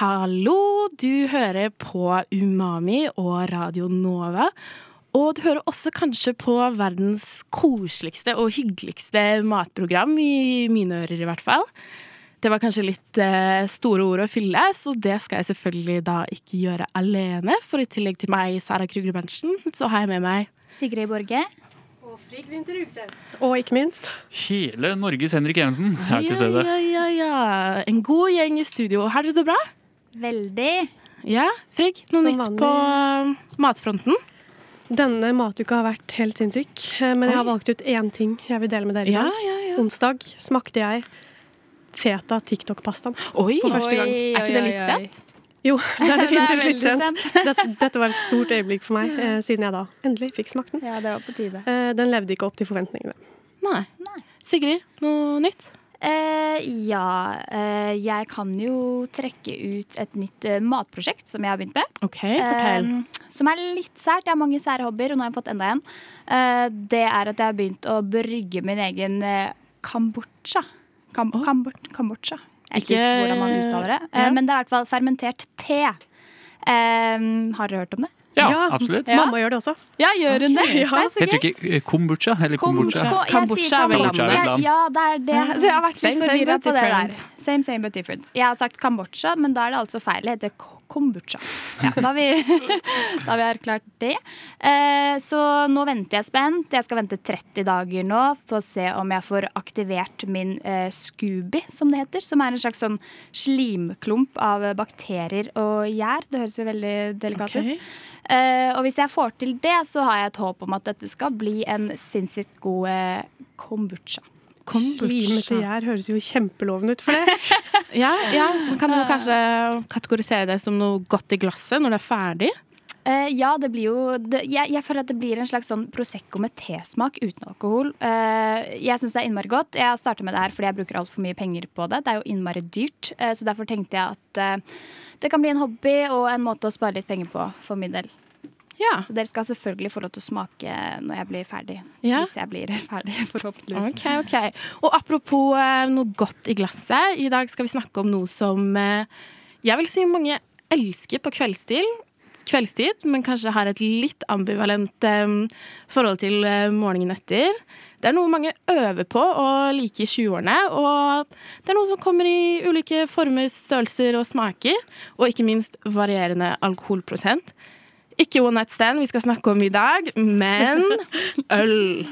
Hallo, du hører på Umami og Radio Nova. Og du hører også kanskje på verdens koseligste og hyggeligste matprogram, i mine ører i hvert fall. Det var kanskje litt eh, store ord å fylle, så det skal jeg selvfølgelig da ikke gjøre alene. For i tillegg til meg, Sara Krugre Berntsen, så har jeg med meg Sigrid Borge. Og ikke minst Hele Norges Henrik Evensen er til stede. Ja, ja, ja, ja. En god gjeng i studio. Har dere det bra? Veldig. Ja, Frigg? Noe Som nytt vanlig. på uh, matfronten? denne matuka har vært helt sinnssyk. men Men jeg har valgt ut én ting jeg vil dele med dere i Ja, dag. ja, ja. Onsdag smakte jeg feta TikTok-pastaen. For første gang. Er ikke det litt sent? Jo, det er definitivt litt sent. Dette, dette var et stort øyeblikk for meg, eh, siden jeg da endelig fikk smakt den. Ja, det var på tide. Eh, den levde ikke opp til forventningene. Nei. Nei. Sigrid, noe nytt? Eh, ja, eh, jeg kan jo trekke ut et nytt eh, matprosjekt som jeg har begynt med. OK, fortell. Eh, som er litt sært. Jeg har mange sære hobbyer, og nå har jeg fått enda en. Eh, det er at jeg har begynt å brygge min egen eh, kambodsja. Kam oh. kambor kambodsja. Jeg Ikke- husker hvordan man uttaler det. Eh, Ja. Men det er i hvert fall fermentert te. Har dere hørt om det? Ja, Ja. absolutt. Ja. Mamma gjør det også. Ja, gjør hun det? ja. Det så Heter det ikke eh, kombucha eller kombucha? Kom- jeg Kambodsja sier er vel landet? Ja, Ja, det er det. Så jeg har vært litt same, forvirra på det der. Same, same, but different. Jeg har sagt kambodsja, men da er det altså feil. Det heter ko- kombucha. Ja, da, har vi, da har vi erklært det. Eh, så nå venter jeg spent. Jeg skal vente 30 dager nå på å se om jeg får aktivert min eh, Scooby, som det heter. Som er en slags sånn slimklump av bakterier og gjær. Det høres jo veldig delikat okay. ut. Eh, og hvis jeg får til det, så har jeg et håp om at dette skal bli en sinnssykt god eh, kombucha. Limete gjær høres jo kjempelovende ut for det. Ja, ja, Man kan jo kanskje kategorisere det som noe godt i glasset når det er ferdig. Uh, ja, det blir jo det, jeg, jeg føler at det blir en slags sånn Prosecco med tesmak uten alkohol. Uh, jeg syns det er innmari godt. Jeg starter med det her fordi jeg bruker altfor mye penger på det. Det er jo innmari dyrt, Uh, så derfor tenkte jeg at det kan bli en hobby og en måte å spare litt penger på for min del. Ja, Så dere skal selvfølgelig få lov til å smake når jeg blir ferdig. Ja. Hvis jeg blir ferdig, forhåpentligvis. ok, ok. Og apropos eh, noe godt i glasset. I dag skal vi snakke om noe som eh, jeg vil si mange elsker på kveldstid. Kveldstid, men kanskje har et litt ambivalent um, forhold til uh, morgenen etter. Det er noe mange øver på og liker i 20-årene. Og det er noe som kommer i ulike former, størrelser og smaker. Og ikke minst varierende alkoholprosent. Ikke one night stand vi skal snakke om i dag, men øl.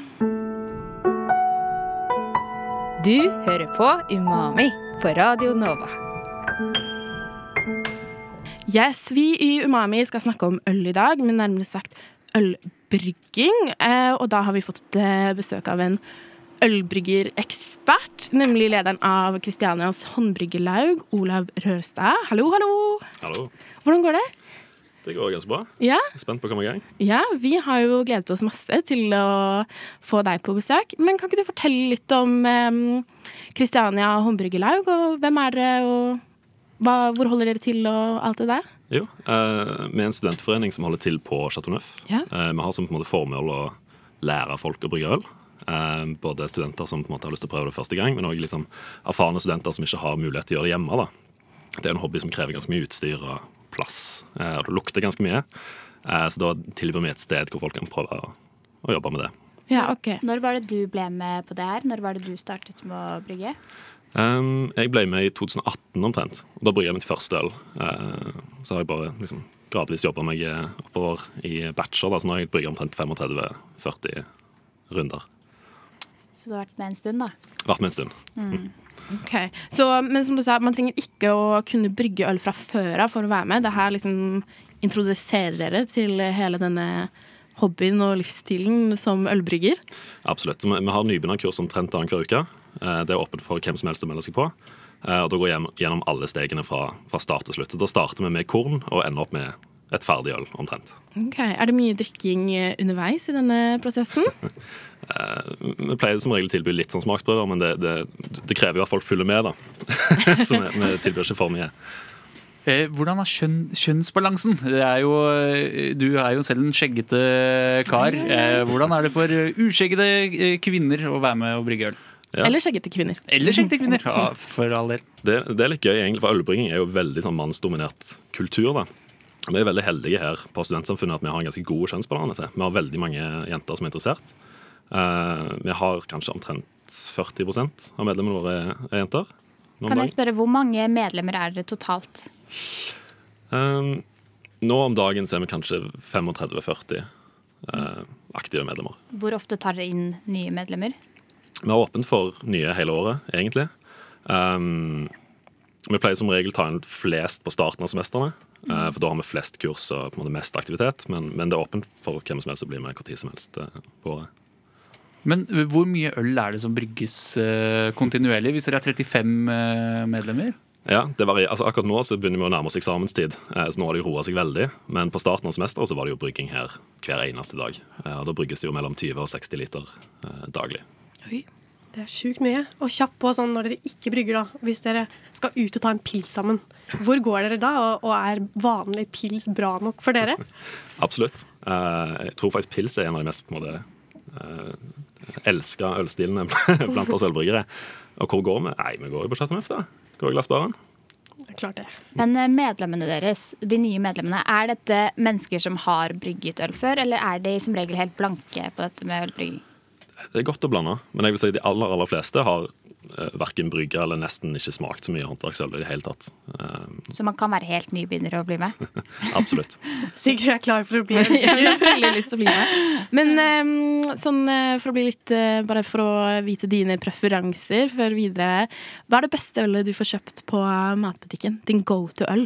Du hører på Umami på Radio Nova. Yes, Vi i Umami skal snakke om øl i dag, men nærmere sagt ølbrygging. Eh, og da har vi fått eh, besøk av en ølbryggerekspert, nemlig lederen av Kristianias håndbryggerlaug, Olav Rørstad. Hallo, hallo! Hallo. Hvordan går det? Det går ganske bra. Ja, Spent på å komme i gang. ja, vi har jo gledet oss masse til å få deg på besøk. Men kan ikke du fortelle litt om Kristiania um, håndbryggerlaug, og hvem er dere, og hva, hvor holder dere til, og alt det der? Jo, eh, Vi er en studentforening som holder til på Chateau Neuf. Ja. Eh, vi har som på en måte formål å lære folk å brygge øl. Eh, både studenter som på en måte har lyst til å prøve det første gang, men òg liksom erfarne studenter som ikke har mulighet til å gjøre det hjemme. da. Det er en hobby som krever ganske mye utstyr og plass, eh, og det lukter ganske mye. Eh, så da tilbyr vi et sted hvor folk kan prøve å, å jobbe med det. Ja, ok. Når var det du ble med på det her? Når var det du startet med å brygge? Um, jeg ble med i 2018 omtrent. og Da brygget jeg mitt første øl. Uh, så har jeg bare liksom, gradvis jobba meg oppover i bachelor. Da, så nå har jeg brygget omtrent 35-40 runder. Så du har vært med en stund, da? Vært med en stund. Ok, så, Men som du sa, man trenger ikke å kunne brygge øl fra før av for å være med. Det her liksom introduserer dere til hele denne hobbyen og livsstilen som ølbrygger. Absolutt. Vi, har nybegynnerkurs omtrent annenhver uke. Eh, det er åpent for hvem som helst å melde seg på. Eh, og Da går vi gjennom alle stegene fra, fra start til slutt. Så Da starter vi med korn og ender opp med et ferdig øl, omtrent. Ok, Er det mye drikking eh, underveis i denne prosessen? Eh, Vi pleier som regel å tilby litt sånn smaksprøver, men det, det, det krever jo at folk følger med, da. Så vi, vi tilbyr ikke for mye. Eh, hvordan er kjønn, kjønnsbalansen? Det er jo, du er jo selv en skjeggete kar. Eh, hvordan er det for uskjeggede kvinner å være med og brygge øl? Ja. Eller skjeggete kvinner? Eller skjeggete kvinner, ja, for all del. Det, det er litt gøy, egentlig, for ølbrygging er jo veldig sånn mannsdominert kultur. da. Vi er veldig heldige her på Studentsamfunnet at vi har en ganske god kjønnsbalanse. Vi har veldig mange jenter som er interessert. Eh, vi har kanskje omtrent 40 av medlemmene våre er, er jenter. Kan jeg spørre, Hvor mange medlemmer er det totalt? Eh, nå om dagen så er vi kanskje 35-40 eh, aktive medlemmer. Hvor ofte tar dere inn nye medlemmer? Vi har åpent for nye hele året, egentlig. Um, vi pleier som regel å ta inn flest på starten av semestrene. Eh, for da har vi flest kurs og på en måte mest aktivitet. Men, men det er åpent for hvem som helst å bli med når som helst eh, på året. Men hvor mye øl er det som brygges eh, kontinuerlig, hvis dere er 35 eh, medlemmer? Ja, det varierer. Altså, akkurat nå så begynner vi å nærme oss eksamenstid, så nå har det jo roa seg veldig. Men på starten av semesteret så var det jo brygging her hver eneste dag. Og da brygges det jo mellom 20 og 60 liter daglig. daglig. Det er sjukt mye. Og kjapp på sånn når dere ikke brygger, da. Hvis dere skal ut og ta en pils sammen. Hvor går dere da, og, og er vanlig pils bra nok for dere? Absolutt. Uh, jeg tror faktisk pils er en av de mest på en måte, uh, elska ølstilene blant oss ølbryggere. Og hvor går vi? Nei, vi går jo på Chateau Neuf, da. Går i glassbaren. Det er klart det. Men eh, medlemmene deres, de nye medlemmene, er dette mennesker som har brygget øl før, eller er de som regel helt blanke på dette med ølbrygging? Det er godt å blande, men jeg vil si de aller aller fleste har uh, verken brygga eller nesten ikke smakt så mye håndverksøl i det hele tatt. Eh, Så man kan være helt nybegynner og bli med? absolutt. Sigrid er klar for å bli med. jeg har veldig lyst til å bli med. Men um, sånn eh, for å bli litt uh, Bare for å vite dine preferanser før videre. Hva er det beste ølet du får kjøpt på eh, matbutikken? Din go to-øl?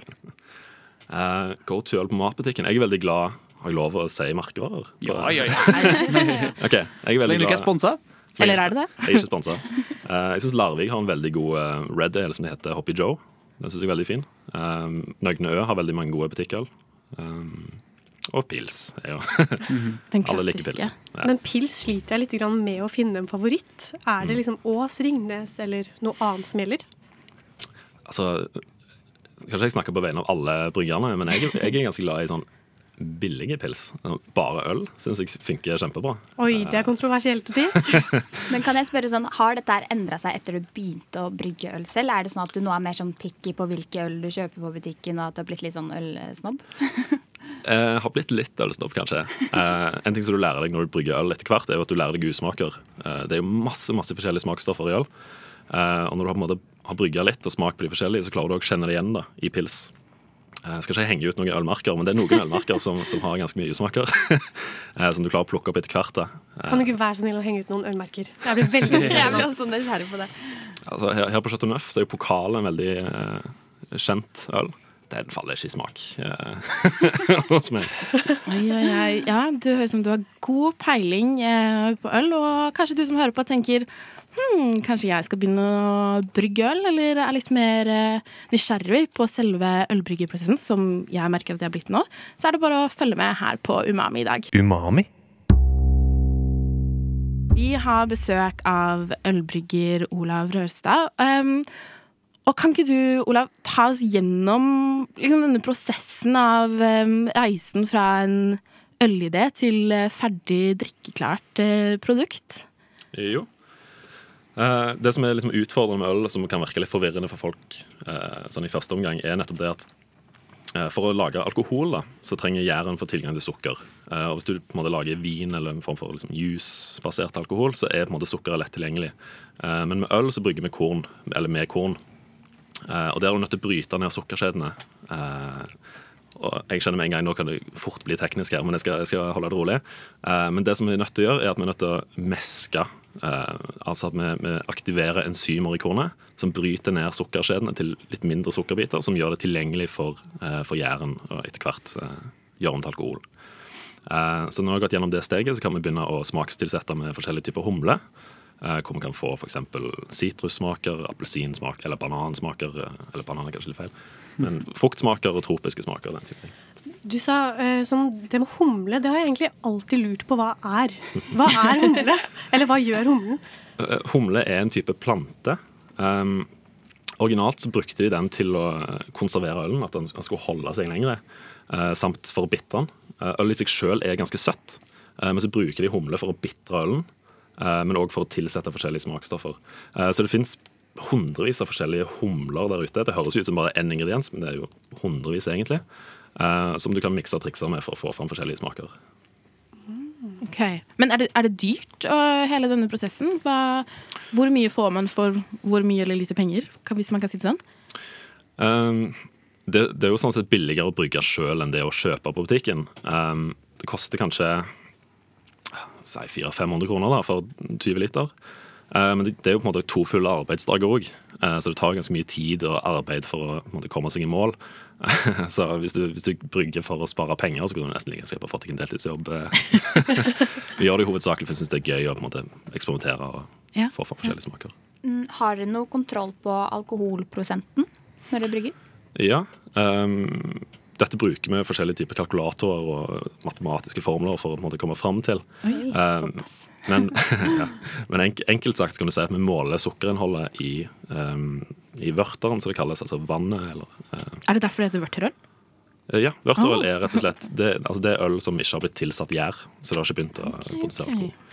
Uh, go to øl på matbutikken. Jeg er veldig glad Har jeg lov å si merkevarer? Ja, ja, ja. Ok, jeg er Så veldig lenge du ikke er glad sponsa. Eller er det det? Jeg er ikke sponsa. Eh, jeg syns Larvik har en veldig god eh, Red Ale som det heter Hoppy Joe. Den synes jeg er veldig fin. Um, Nøgne Ø har veldig mange gode butikker. Um, og pils. Ja. jo. Den Alle liker pils. Ja. Men pils sliter jeg litt med å finne en favoritt. Er det liksom Ås, Ringnes eller noe annet som gjelder? Altså, kanskje jeg snakker på vegne av alle bryggerne, men jeg, jeg er ganske glad i sånn billige pils. Bare øl syns jeg funker kjempebra. Oi, det er kontroversielt å si. Men kan jeg spørre sånn, Har dette endra seg etter du begynte å brygge øl selv? Er det sånn at du nå er mer sånn picky på hvilke øl du kjøper på butikken, og at du har blitt litt sånn ølsnobb? Jeg har blitt litt ølsnobb, kanskje. Eh, en ting som du lærer deg når du brygger øl etter hvert, er jo at du lærer deg usmaker. Eh, det er jo masse masse forskjellige smaksstoffer i øl. Eh, og når du har, på en måte, har brygga litt og smakt på de forskjellige, så klarer du å kjenne det igjen da, i pils. Jeg skal ikke henge ut noen ølmerker, men det er noen ølmerker som, som har ganske mye usmaker. eh, som du klarer å plukke opp etter hvert. da. Kan du ikke være så snill å henge ut noen ølmerker? Jeg blir veldig nysgjerrig nysgjerrig på det. Altså, her, her på Chateau Neuf så er jo pokalen en veldig eh, kjent øl. Den faller ikke i smak eh, hos meg. Oi, oi, oi. Ja, du høres ut som du har god peiling eh, på øl, og kanskje du som hører på tenker hm, kanskje jeg skal begynne å brygge øl, eller er litt mer eh, nysgjerrig på selve ølbryggeprosessen, som jeg merker at jeg har blitt nå, så er det bare å følge med her på Umami i dag. Umami? Vi har besøk av ølbrygger Olav Rørstad. Um, og kan ikke du, Olav, ta oss gjennom liksom, denne prosessen av um, reisen fra en ølidé til eh, ferdig drikkeklart uh, produkt? Jo. Eh, det som er liksom utfordrende med øl, som kan virke litt forvirrende for folk uh, sånn i første omgang, er nettopp det at uh, for å lage alkohol da, så trenger gjæren få tilgang til sukker. Og Hvis du på en måte lager vin eller en form for liksom, juicebasert alkohol, så er på en måte sukkeret lett tilgjengelig. Men med øl så brygger vi korn, eller med korn. Og der er du nødt til å bryte ned sukkerkjedene. Og jeg skjønner med en gang, Nå kan det fort bli teknisk, her, men jeg skal, jeg skal holde det rolig. Men det som vi er nødt til å gjøre, er at vi er nødt til å meske. Eh, altså at vi, vi aktiverer enzymer i kornet som bryter ned sukkerskjedene til litt mindre sukkerbiter, som gjør det tilgjengelig for, uh, for gjæren og etter hvert gjør gjøre om til alkohol. Eh, så når vi har gått gjennom det steget, så kan vi begynne å smakstilsette med forskjellige typer humle. eh, hvor vi kan få f.eks. sitrussmaker, appelsinsmak eller banansmaker. eh, Eller banan er kanskje litt feil. Men fruktsmaker og tropiske smaker. den type ting. Du sa uh, sånn Det med humle, det har jeg egentlig alltid lurt på hva er. Hva er humle? Eller hva gjør humlen? Eh, Humle er en type plante. Um, originalt så brukte de den til å konservere ølen, at den skulle holde seg lenger. Uh, samt for å bitre den. Eh, øl i seg sjøl er ganske søtt, eh, men så bruker de humle for å bitre ølen. eh, men òg for å tilsette forskjellige smaksstoffer. Eh, så det fins hundrevis av forskjellige humler der ute. Det høres ut som bare én ingrediens, men det er jo hundrevis egentlig. Eh, som du kan mikse og trikse med for å få fram forskjellige smaker. Ok. Men er det, er det dyrt, uh, hele denne prosessen? Hva, hvor mye får man for hvor mye eller lite penger, kan- hvis man kan si det sånn? Um, det, det er jo sånn sett billigere å brygge sjøl enn det å kjøpe på butikken. Um, det koster kanskje si 400-500 kroner da, for 20 liter. Uh, men det, det er jo på en måte to fulle arbeidsdager òg, så det tar ganske mye tid og arbeid for å måte, komme seg i mål. så hvis du, hvis du brygger for å spare penger, så kunne du nesten like gjerne fått deg en deltidsjobb. Vi gjør det hovedsakelig for vi syns det er gøy å på en måte, eksperimentere og Ja, få for forskjellige smaker. Mm, Har dere noe kontroll på alkoholprosenten når dere brygger? Ja. Um, dette bruker vi forskjellige typer kalkulatorer og matematiske formler for å på en måte, komme fram til. Oi, Um. Men, ja. Men enkelt sagt kan du si at vi måler sukkerinnholdet i, um, i vørteren, som det kalles. Altså vannet, eller eh, Er det derfor det heter vørterøl? Ja, vørterøl oh. er rett og slett det, altså det er øl som ikke har blitt tilsatt gjær. Så det har ikke begynt å produsere alkohol. alkohol.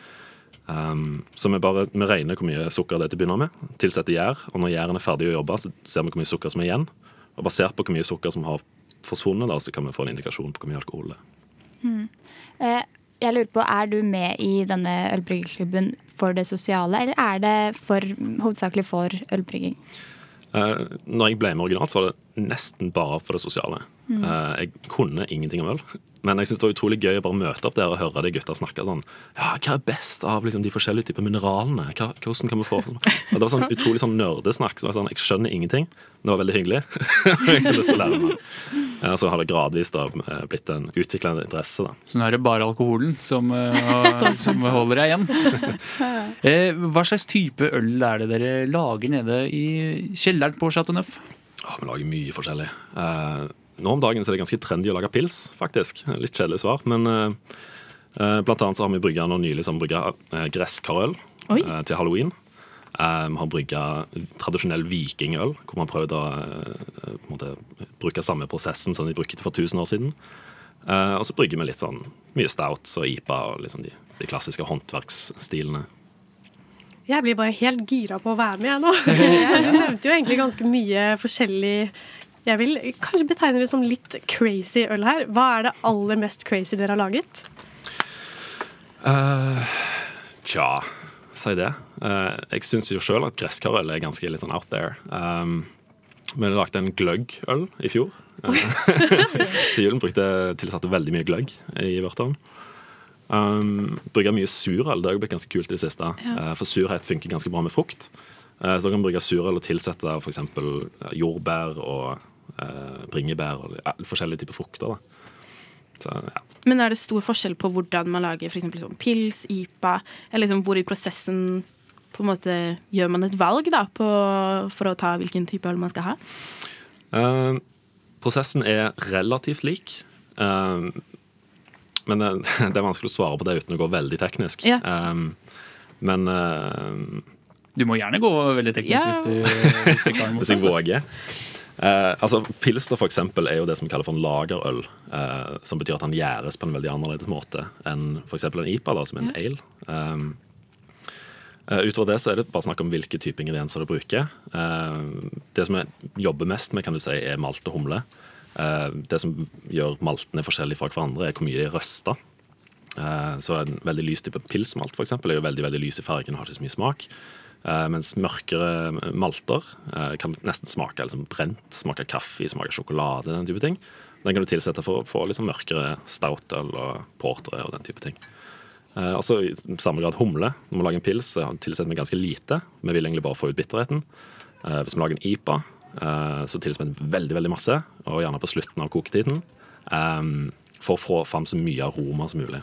Um, så vi bare vi regner hvor mye sukker det er til å begynne med. Tilsetter gjær. Og når gjæren er ferdig å jobbe, så ser vi hvor mye sukker som er igjen. Og basert på hvor mye sukker som har forsvunnet, da, så kan vi få en indikasjon på hvor mye alkohol det er. Eh, jeg lurer på, Er du med i denne ølbryggerklubben for det sosiale, eller er det for, hovedsakelig for ølbrygging? Uh, når jeg ble med originalt, så var det nesten bare for det sosiale. Eh, jeg kunne ingenting om øl, men jeg synes det var utrolig gøy å bare møte opp der og høre de gutta snakke sånn Ja, hva er best av liksom, de forskjellige typer mineralene? Hva, hvordan kan vi få sånn? Og Det var sånn utrolig sånn nerdesnakk. Så jeg sånn, jeg skjønner ingenting. Det var veldig hyggelig. jeg har lyst til å lære meg. Så har det gradvis da eh, blitt en utviklende interesse. da. Så nå er det bare alkoholen som, eh, som holder deg igjen. Eh, Hva slags type øl er det dere lager nede i kjelleren på Chateau Neuf? Oh, vi lager mye forskjellig. Nå om dagen så er det ganske trendy å lage pils, faktisk. Litt kjedelig svar. Men eh, eh, blant annet så har vi brygga nå nylig som brygga eh, gresskarøl eh, til halloween. Eh, vi har brygga tradisjonell vikingøl, hvor man har prøvd å eh, på måte, bruke samme prosessen som de brukte for 1000 år siden. Og så brygger vi litt sånn mye stouts og IPA og liksom de, de klassiske håndverksstilene. Jeg blir bare helt gira på å være med, jeg nå. Du nevnte jo egentlig ganske mye forskjellig Jeg vil kanskje betegne det som litt crazy øl her. Hva er det aller mest crazy dere har laget? Uh, tja, si det. Uh, jeg syns jo sjøl at gresskarøl er ganske litt sånn out there. Um, jeg lagde en gløggøl i fjor. Eh, Til julen brukte tilsatte veldig mye gløgg i vørteren. Um, bruker mye surøl. Det har blitt ganske kult i det siste. Eh, for surhet funker ganske bra med frukt. Uh, så da kan man bruke surøl og tilsette f.eks. jordbær og eh, bringebær og ja, forskjellige typer frukter. Da. Så, ja. Men er det stor forskjell på hvordan man lager for eksempel sånn pils, IPA, eller liksom hvor i prosessen på en måte gjør man et valg da, på, for å ta hvilken type øl man skal ha? Uh, prosessen er relativt lik. Uh, men det, det er vanskelig å svare på det uten å gå veldig teknisk. Ja. Um, men uh, Du må gjerne gå veldig teknisk Ja. hvis, du, hvis du ikke har noe hvis jeg våger eh, altså Pilster for eksempel, er jo det som kalles for en lagerøl. eh, som betyr at han gjæres på en veldig annerledes måte enn f.eks. en IPA, da, som er en ale. Um, utover det så er det bare snakk om hvilke type ingredienser du bruker. Eh, det som jeg jobber mest med, kan du si, er malt og humle. Eh, det som gjør maltene forskjellige fra hverandre, er hvor mye de er røsta. Så en veldig lys type pilsmalt for eksempel, er jo veldig, veldig lys i fargen og har ikke så mye smak. Eh, mens mørkere malter eh, kan nesten smake liksom brent, smake kaffe, smake sjokolade, den type ting. Den kan du tilsette for å få liksom mørkere stoutøl og portere og den type ting. Eh, altså i samme grad humle. Når vi lager en pils, så tilsetter vi ganske lite. Vi vil egentlig bare få ut bitterheten. Eh, hvis vi lager en IPA, eh, så tilsetter vi veldig veldig masse, og gjerne på slutten av koketiden. eh, for å få fram så mye aroma som mulig.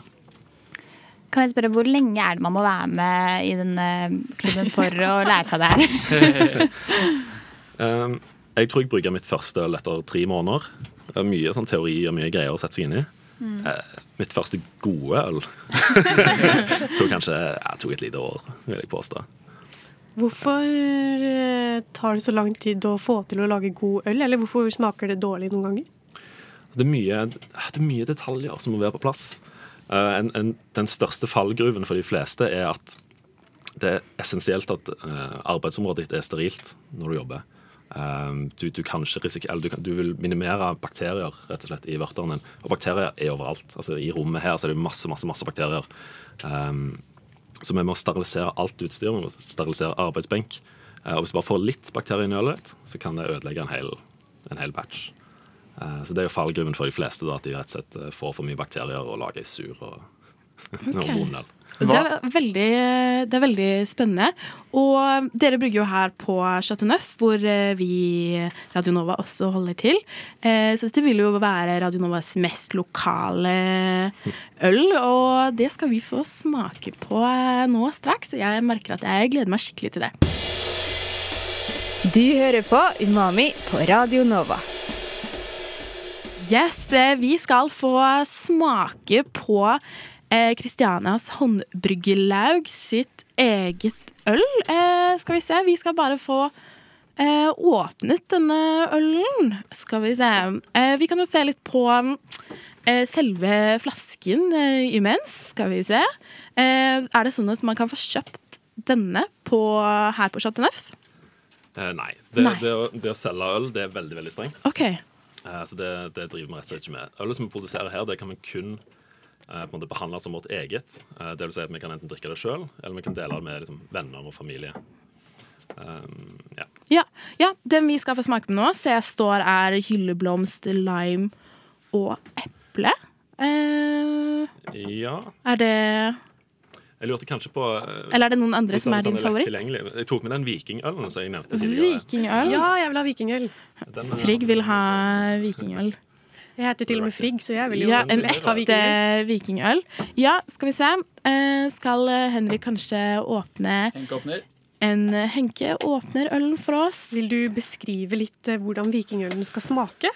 Kan jeg spørre, Hvor lenge er det man må være med i denne klubben for å lære seg det her? um, jeg tror jeg brygga mitt første øl etter tre måneder. Det er mye sånn teori og mye greier å sette seg inn i. Eh, mitt første gode øl tok kanskje jeg tok et lite år, vil jeg påstå. Hvorfor eh, tar det så lang tid å få til å lage god øl, eller hvorfor smaker det dårlig noen ganger? Det er mye, det er mye detaljer som må være på plass. Eh, en, en, den største fallgruven for de fleste er at det er essensielt at eh, arbeidsområdet ditt er sterilt når du jobber. Eh, du, du, risikere, du, kan, du vil minimere bakterier rett og slett i vørteren din. Og bakterier er overalt. Altså, I rommet her så er det masse masse, masse bakterier. Um, så vi må sterilisere alt utstyr. Vi må sterilisere arbeidsbenk. Og hvis du bare får litt bakterier i ølet ditt, så kan det ødelegge en hel, en hel batch. Eh, Så det er jo fallgruven for de fleste, da, at de rett og slett eh, får for mye bakterier og lager sur og, okay. vond øl. Det er, veldig, det er veldig spennende. Og dere brygger jo her på Chateau Neuf, hvor eh, vi Radio Nova også holder til. Eh, Så dette vil jo være Radio Novas mest lokale øl, og det skal vi få smake på nå straks. Jeg merker at jeg gleder meg skikkelig til det. Du hører på Umami på Radio Nova. Yes, eh, vi skal få smake på eh, håndbryggelaug sitt eget øl. Eh, skal vi se, vi skal bare få eh, åpnet denne ølen. Skal vi se. Eh, vi kan jo se litt på eh, selve flasken imens. Skal vi se. Eh, er det sånn at man kan få kjøpt denne på, her på Chateau Neuf? Nei. Det, Nei. Det, å, det å selge øl det er veldig veldig strengt. OK. Eh, så det, det driver vi rett og slett ikke med. Ølet som vi produserer her, det kan vi kun eh, på en behandle som vårt eget. Eh, det vil si at vi kan enten drikke det sjøl, eller vi kan dele det med liksom, venner og familie. Um, ja. Ja, ja, den vi skal få smake på nå, ser jeg står er hylleblomst, lime og eple. Uh, ja. er det Jeg lurte kanskje på eh, Eller er det noen andre som er din favoritt? Jeg tok med den vikingølen som jeg nevnte tidligere. Vikingøl? Ja, jeg vil ha vikingøl. Eh, Frigg vil ha vikingøl. Jeg heter til og med Frigg, så jeg vil jo Ja, en ekte vikingøl. Ja, skal vi se. Eh, skal Henrik kanskje åpne Henke åpner. en Henke åpner ølen for oss? Vil du beskrive litt hvordan vikingølen skal smake?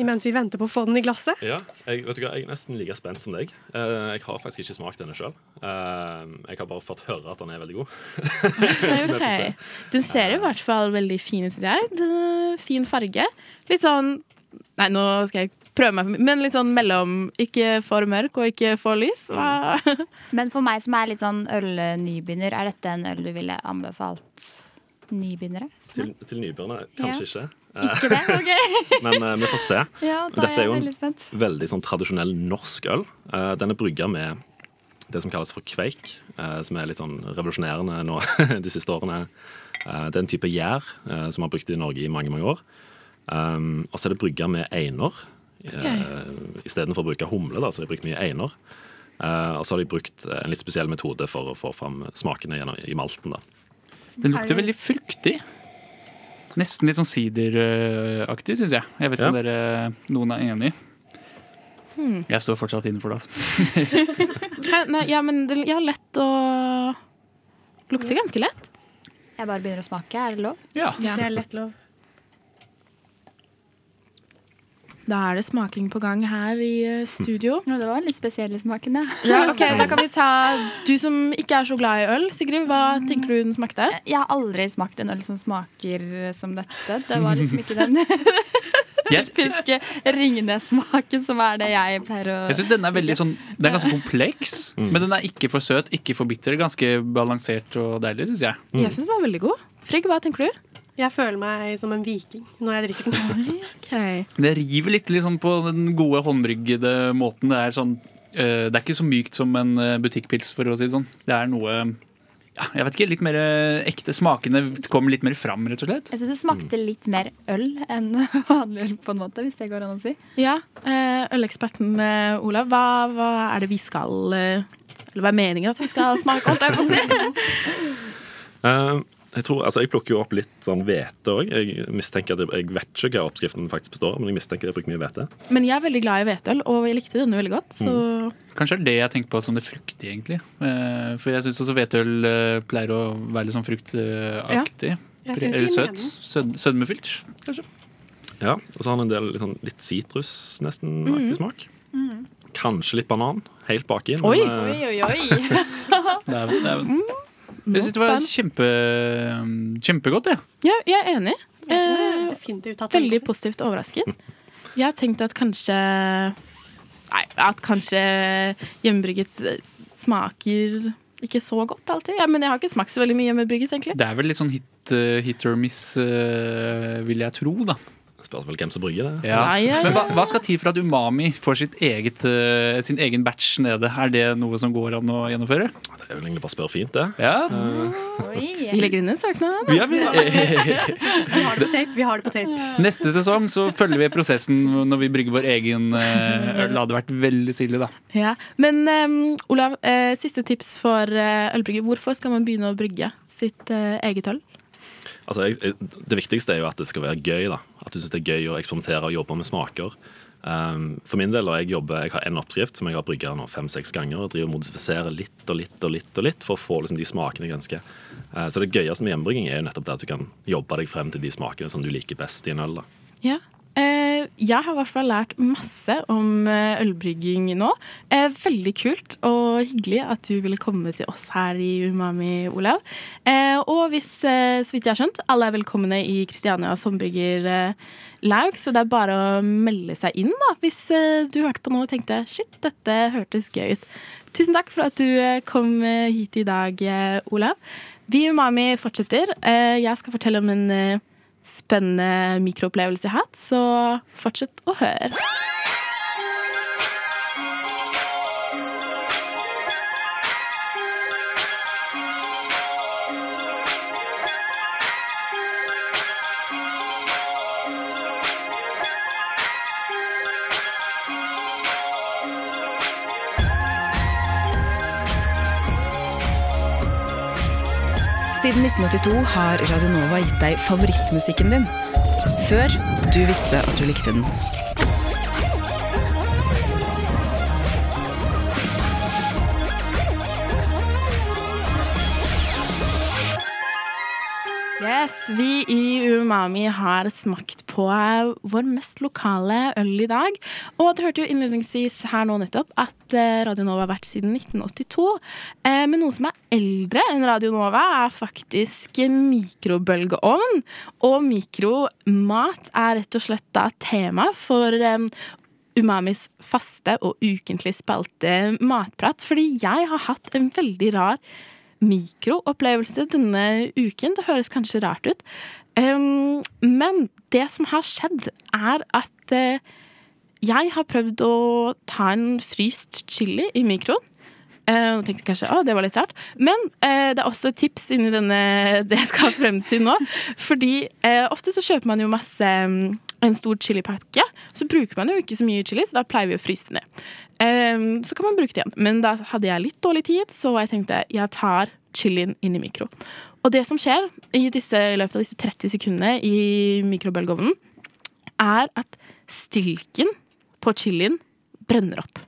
Imens vi venter på å få den i glasset? Ja, jeg, vet du hva, jeg er nesten like spent som deg. Eh, jeg har faktisk ikke smakt denne sjøl. jeg har bare fått høre at den er veldig god. Så vi får se. Ok. Den ser i hvert fall veldig fin ut, synes jeg. Den er fin farge. Litt sånn Nei, nå skal jeg prøve meg, men litt sånn mellom. Ikke for mørk og ikke for lys. Men for meg som er litt sånn ølnybegynner, er dette en øl du ville anbefalt nybegynnere? Til, til nybegynnere kanskje ikke. Ikke det? Ok. Men eh, vi får se. Ja, er dette er jo en veldig veldig sånn tradisjonell norsk øl. Eh, den er brygga med det som kalles for kveik, eh, som er litt sånn revolusjonerende nå de siste årene. Eh, det er en type gjær som har brukt i Norge i mange mange år. Um, og så er det brygga med einer. Uh, Istedenfor å bruke humle, da, så har de brukt mye einer. Eh, og så har de brukt en litt spesiell metode for å få fram smakene gjennom, i malten. da. Den lukter veldig fruktig. Nesten litt sånn sideraktig, syns jeg. Jeg vet ikke Ja. om dere noen er enig. Jeg står fortsatt innenfor det. Altså. Ja, Nei, ja, men det, ja, lett å Lukter ganske lett. Jeg bare begynner å smake. Er det lov? Ja. Det er lett lov. Da er det smaking på gang her i eh, studio. Ja, det var litt spesielle smaken, ja. Ja, ok, Da kan vi ta Du som ikke er så glad i øl, Sigrid. Hva tenker du den smakte? Jeg har aldri smakt en øl som smaker som dette. Det var liksom ikke den Jeg, typiske Ringnes-smaken som er det jeg pleier å jeg synes den er veldig sånn Den er ganske kompleks, men den er ikke for søt, ikke for bitter. Ganske balansert og deilig, syns jeg. Jeg syns den var veldig god. Frigg, hva tenker du? Jeg føler meg som en viking når jeg drikker den. okay. Det river litt liksom på den gode håndbryggede måten. Det er sånn uh, Det er ikke så mykt som en eh, butikkpils, for å si det sånn. Det er noe ja, jeg vet ikke, litt mer eh, ekte. Smakene kommer litt mer fram, rett og slett. Jeg syns det smakte litt mer øl enn vanlig øl, på en måte, hvis det går an å si. Ja, eh, Øleksperten Olav, hva, hva er det vi skal Eller hva er meningen at vi skal smake, holdt jeg på å si? Eh, jeg, tror, altså, jeg plukker jo opp litt sånn hvete òg. Jeg mistenker at jeg, jeg vet ikke hva oppskriften faktisk består av, men jeg mistenker at jeg bruker mye hvete. Men jeg er veldig glad i hveteøl, og jeg likte denne veldig godt. Så Kanskje det er det jeg tenker på som det fruktige, egentlig. Eh, for jeg syns også hvetøl eh, pleier å være litt sånn fruktaktig. Ja. Eller søt. Sød, sødmefylt, kanskje. Ja, Og så har den en del litt, sånn, litt sitrus, nesten-aktig smak. Kanskje litt banan. Helt baki. men, Oi. oi, oi, det er, det dæven. Jeg syns det var kjempe, kjempegodt, jeg. Ja, jeg er enig. Eh, veldig positivt overrasket. Jeg har tenkt at kanskje Nei, at kanskje hjemmebrygget smaker ikke så godt alltid. Ja, men jeg har ikke smakt så veldig mye hjemmebrygget, egentlig. Det er vel litt sånn hit, eh, hit or miss, eh, vil jeg tro, da. Spørs vel hvem som brygger det. Ja. Ja, ja, Men hva, hva skal til for at Umami får sitt eget, uh, sin egen batch nede? Er det noe som går an å gjennomføre? Det er vel egentlig bare å spørre fint, det. Ja. Vi legger inn en søknad. Vi- Vi har det på tape. Vi har det på tape. Neste sesong så følger vi prosessen når vi brygger vår egen eh, øl. Det hadde vært veldig stilig, da. Ja. Men um, Olav, uh, siste tips for eh, ølbrygge. Hvorfor skal man begynne å brygge sitt eget øl? Altså, jeg, det viktigste er jo at det skal være gøy. da At du syns det er gøy å eksperimentere og jobbe med smaker. Um, for min del, og jeg jobber Jeg har en oppskrift som jeg har brygga fem-seks ganger. Og driver og modifiserer litt og litt og litt og litt for å få liksom, de smakene jeg ønsker. Uh, så det gøyeste med hjemmebrygging er jo nettopp det at du kan jobbe deg frem til de smakene som du liker best i en øl. da Ja. Jeg har i hvert fall lært masse om eh, ølbrygging nå. Eh, veldig kult og hyggelig at du ville komme til oss her i Umami, Olav. Eh, og hvis, så vidt jeg har skjønt, alle er velkomne i Kristiania sommerbryggerlag, så det er bare å melde seg inn da, hvis du hørte på noe og tenkte shit, dette hørtes gøy ut. Tusen takk for at du kom hit i dag, Olav. Vi i Umami fortsetter. Jeg skal fortelle om en spennende mikroopplevelse jeg har hatt, så fortsett å høre. Siden 1982 har Radionova gitt deg favorittmusikken din. Før du visste at du likte den. Yes, Vi i Umami har smakt på vår mest lokale øl i dag. Og dere hørte jo innledningsvis her nå nettopp at eh, Radio Nova har vært siden 1982. Eh, Men noe som er eldre enn Radio Nova, er faktisk mikrobølgeovn. Og mikromat er rett og slett da tema for eh, Umamis faste og ukentlig spalte Matprat. Fordi jeg har hatt en veldig rar mikroopplevelse denne uken. Det høres kanskje rart ut. Um, men det som har skjedd, er at eh, jeg har prøvd å ta en fryst chili i mikroen. Eh, tenkte tenkte kanskje å, det var litt rart. Men eh, det er også et tips inni denne, det jeg skal frem til nå. Fordi eh, ofte så kjøper man jo masse mm, en stor chilipakke. Så bruker man jo ikke så mye chili, så da pleier vi å fryse det ned. Um, så kan man bruke det igjen. Men da hadde jeg litt dårlig tid, så jeg tenkte jeg tar chilien inn i mikro. Og det som skjer i, disse, i løpet av disse 30 sekundene i mikrobølgeovnen, er at stilken på chilien brenner opp.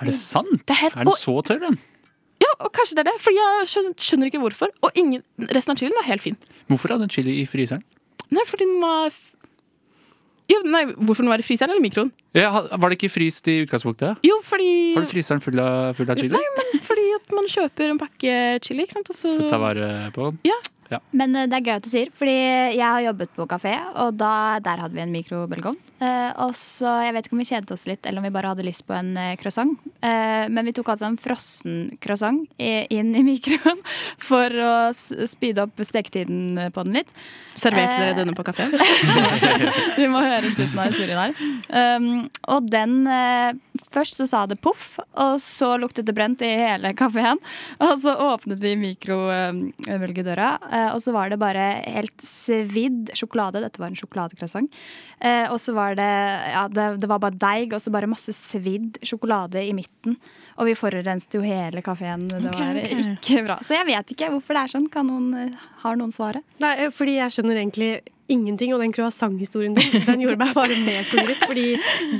Er det sant? Det er helt- er den så tørr, den? Ja, og kanskje det er det, for jeg skjønner, ikke hvorfor. Og ingen, resten av chilien var helt fin. Hvorfor hadde den chili i fryseren? Nei, fordi den var jo, nei, Hvorfor den var i fryseren eller mikroen? Ja, var det ikke fryst i utgangspunktet? Jo, fordi Har du fryseren full av, full av chili? Nei, men fordi at man kjøper en pakke chili, ikke sant? Og så Så ta vare på den? Ja. Men eh, det er gøy at du sier, fordi jeg har jobbet på kafé, og da, der hadde vi en mikrobølgeovn. Eh, og så, Jeg vet ikke om vi kjente oss litt, eller om vi bare hadde lyst på en eh, croissant. Eh, men vi tok altså en frossen croissant inn i mikroen for å speede opp steketiden på den litt. serverte Eh. dere denne på kafeen? Du må høre slutten av historien her. Um, og den eh, Først så sa det poff, og så luktet det brent i hele kafeen. Og så åpnet vi mikrobølgedøra, eh, og så var det bare helt svidd sjokolade. Dette var en sjokoladecroissant. Eh, og så var det Ja, det, det var bare deig, og så bare masse svidd sjokolade i midten. Og vi forurenset jo hele kafeen. Det Ok, var okay. ikke bra. Så jeg vet ikke hvorfor det er sånn. Kan noen, eh, har noen svaret? Nei, fordi jeg skjønner egentlig ingenting. Og den croissant-historien din den gjorde meg bare mer forvirret. Fordi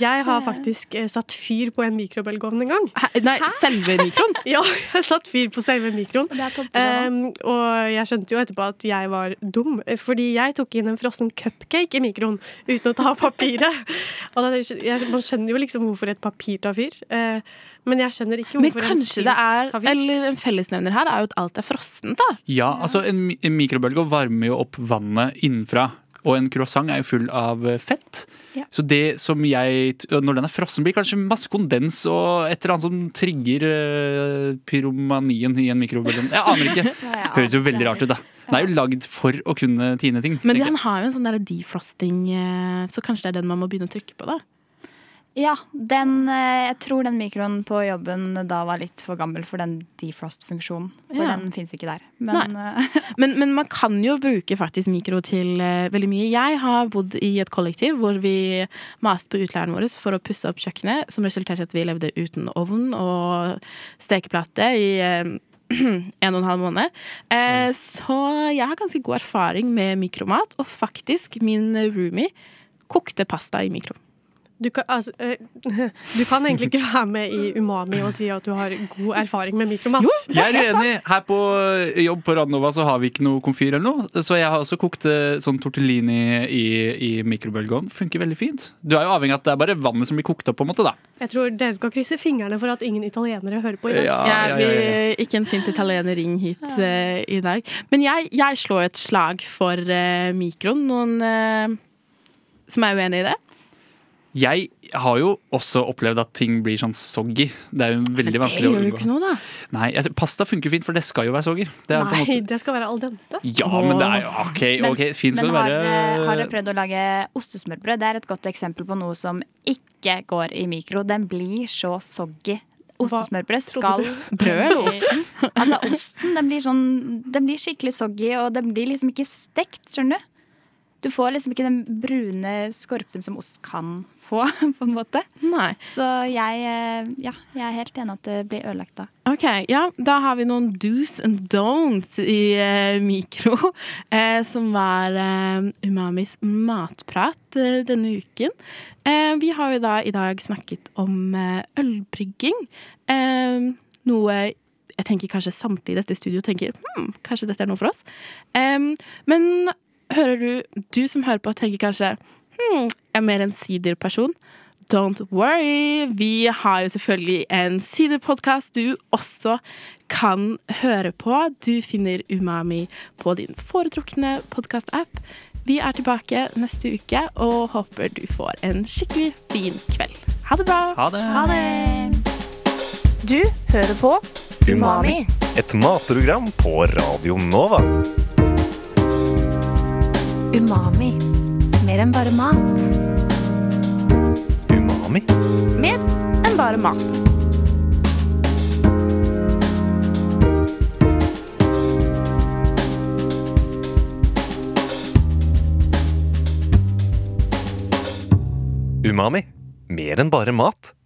jeg har faktisk eh, satt fyr på en mikrobølgeovn en gang. Hæ? Nei, selve mikroen? Ja, jeg satt fyr på selve mikroen. Det. Um, og jeg skjønte jo etterpå at jeg var dum, eh, fordi jeg tok inn en frossen cupcake i mikroen uten å ta av papiret. Og da, jeg, man skjønner jo liksom hvorfor et papir tar fyr, Uh, men jeg skjønner ikke hvorfor en kanskje det er. Eller en fellesnevner her er jo at alt er frossent, da. Ja, altså en, en mikrobølge varmer jo opp vannet innenfra. Og en croissant er jo full av eh, fett. Ja. Så det som jeg Når den er frossen, blir kanskje masse kondens og et eller annet som trigger eh, pyromanien i en mikrobølge. Jeg aner ikke. Høres jo veldig rart ut, da. Den er jo lagd for å kunne tine ting. Men den har jo en sånn der defrosting, eh, så kanskje det er den man må begynne å trykke på, da. Ja, den, eh, jeg tror den mikroen på jobben da var litt for gammel for den defrost-funksjonen. For Ja. den fins ikke der. Men eh, Men, men man kan jo bruke faktisk mikro til eh, veldig mye. Jeg har bodd i et kollektiv hvor vi maste på utleieren vår for å pusse opp kjøkkenet, som resulterte i at vi levde uten ovn og stekeplate i en og en halv måned. Eh, så jeg har ganske god erfaring med mikromat, og faktisk min roomie kokte pasta i mikro. Du kan, altså, eh, du kan egentlig ikke være med i Umami og si at du har god erfaring med mikromat. Jeg er uenig. Her på jobb på Radnova så har vi ikke noe komfyr eller noe. Så jeg har også kokt eh, sånn tortellini i, i mikrobølgeovn. Funker veldig fint. Du er jo avhengig av at det er bare vannet som blir kokt opp, på en måte, da. Jeg tror dere skal krysse fingrene for at ingen italienere hører på i dag. Ja, ja, ja, ja. ikke en sint italiener ring hit uh, i dag. Men jeg, jeg slår et slag for uh, mikroen. Noen uh, som er uenig i det? Jeg har jo også opplevd at ting blir sånn soggy. Det er jo veldig det vanskelig å gjør jo ikke noe, da. Nei, jeg, Pasta funker fint, for det skal jo være soggy. Det er på en Nei, måte... det skal være al dente. Ja, men det er jo OK, Men- ok, fint skal Men det være. Men har du dere prøvd å lage ostesmørbrød? Det er et godt eksempel på noe som ikke går i mikro. Den blir så soggy. Ostesmørbrød skal Brød eller osten? Altså osten den blir, sånn, den blir skikkelig soggy, og den blir liksom ikke stekt, skjønner du. Du får liksom ikke den brune skorpen som ost kan få, på en måte. Nei. Så jeg, eh, ja, jeg er helt enig at det blir ødelagt da. Ok, ja, da har vi noen do's and don'ts i eh, mikro, eh, som var eh, Umamis matprat eh, denne uken. Eh, vi har jo da i dag snakket om ølbrygging. Noe jeg tenker kanskje samtlige i dette studio tenker hm, kanskje dette er noe for oss. Men hører du, du som hører på, tenker kanskje hm, jeg er mer en siderperson. Don't worry, vi har jo selvfølgelig en siderpodkast du også kan høre på. Du finner Umami på din foretrukne podkast-app. Vi er tilbake neste uke og håper du får en skikkelig fin kveld. Ha det bra! Ha det. Ha det! Du hører på Umami. Et matprogram på Radio Nova. Umami. Mer enn bare mat. Umami? Mer enn bare mat. Umami. Mer enn bare mat.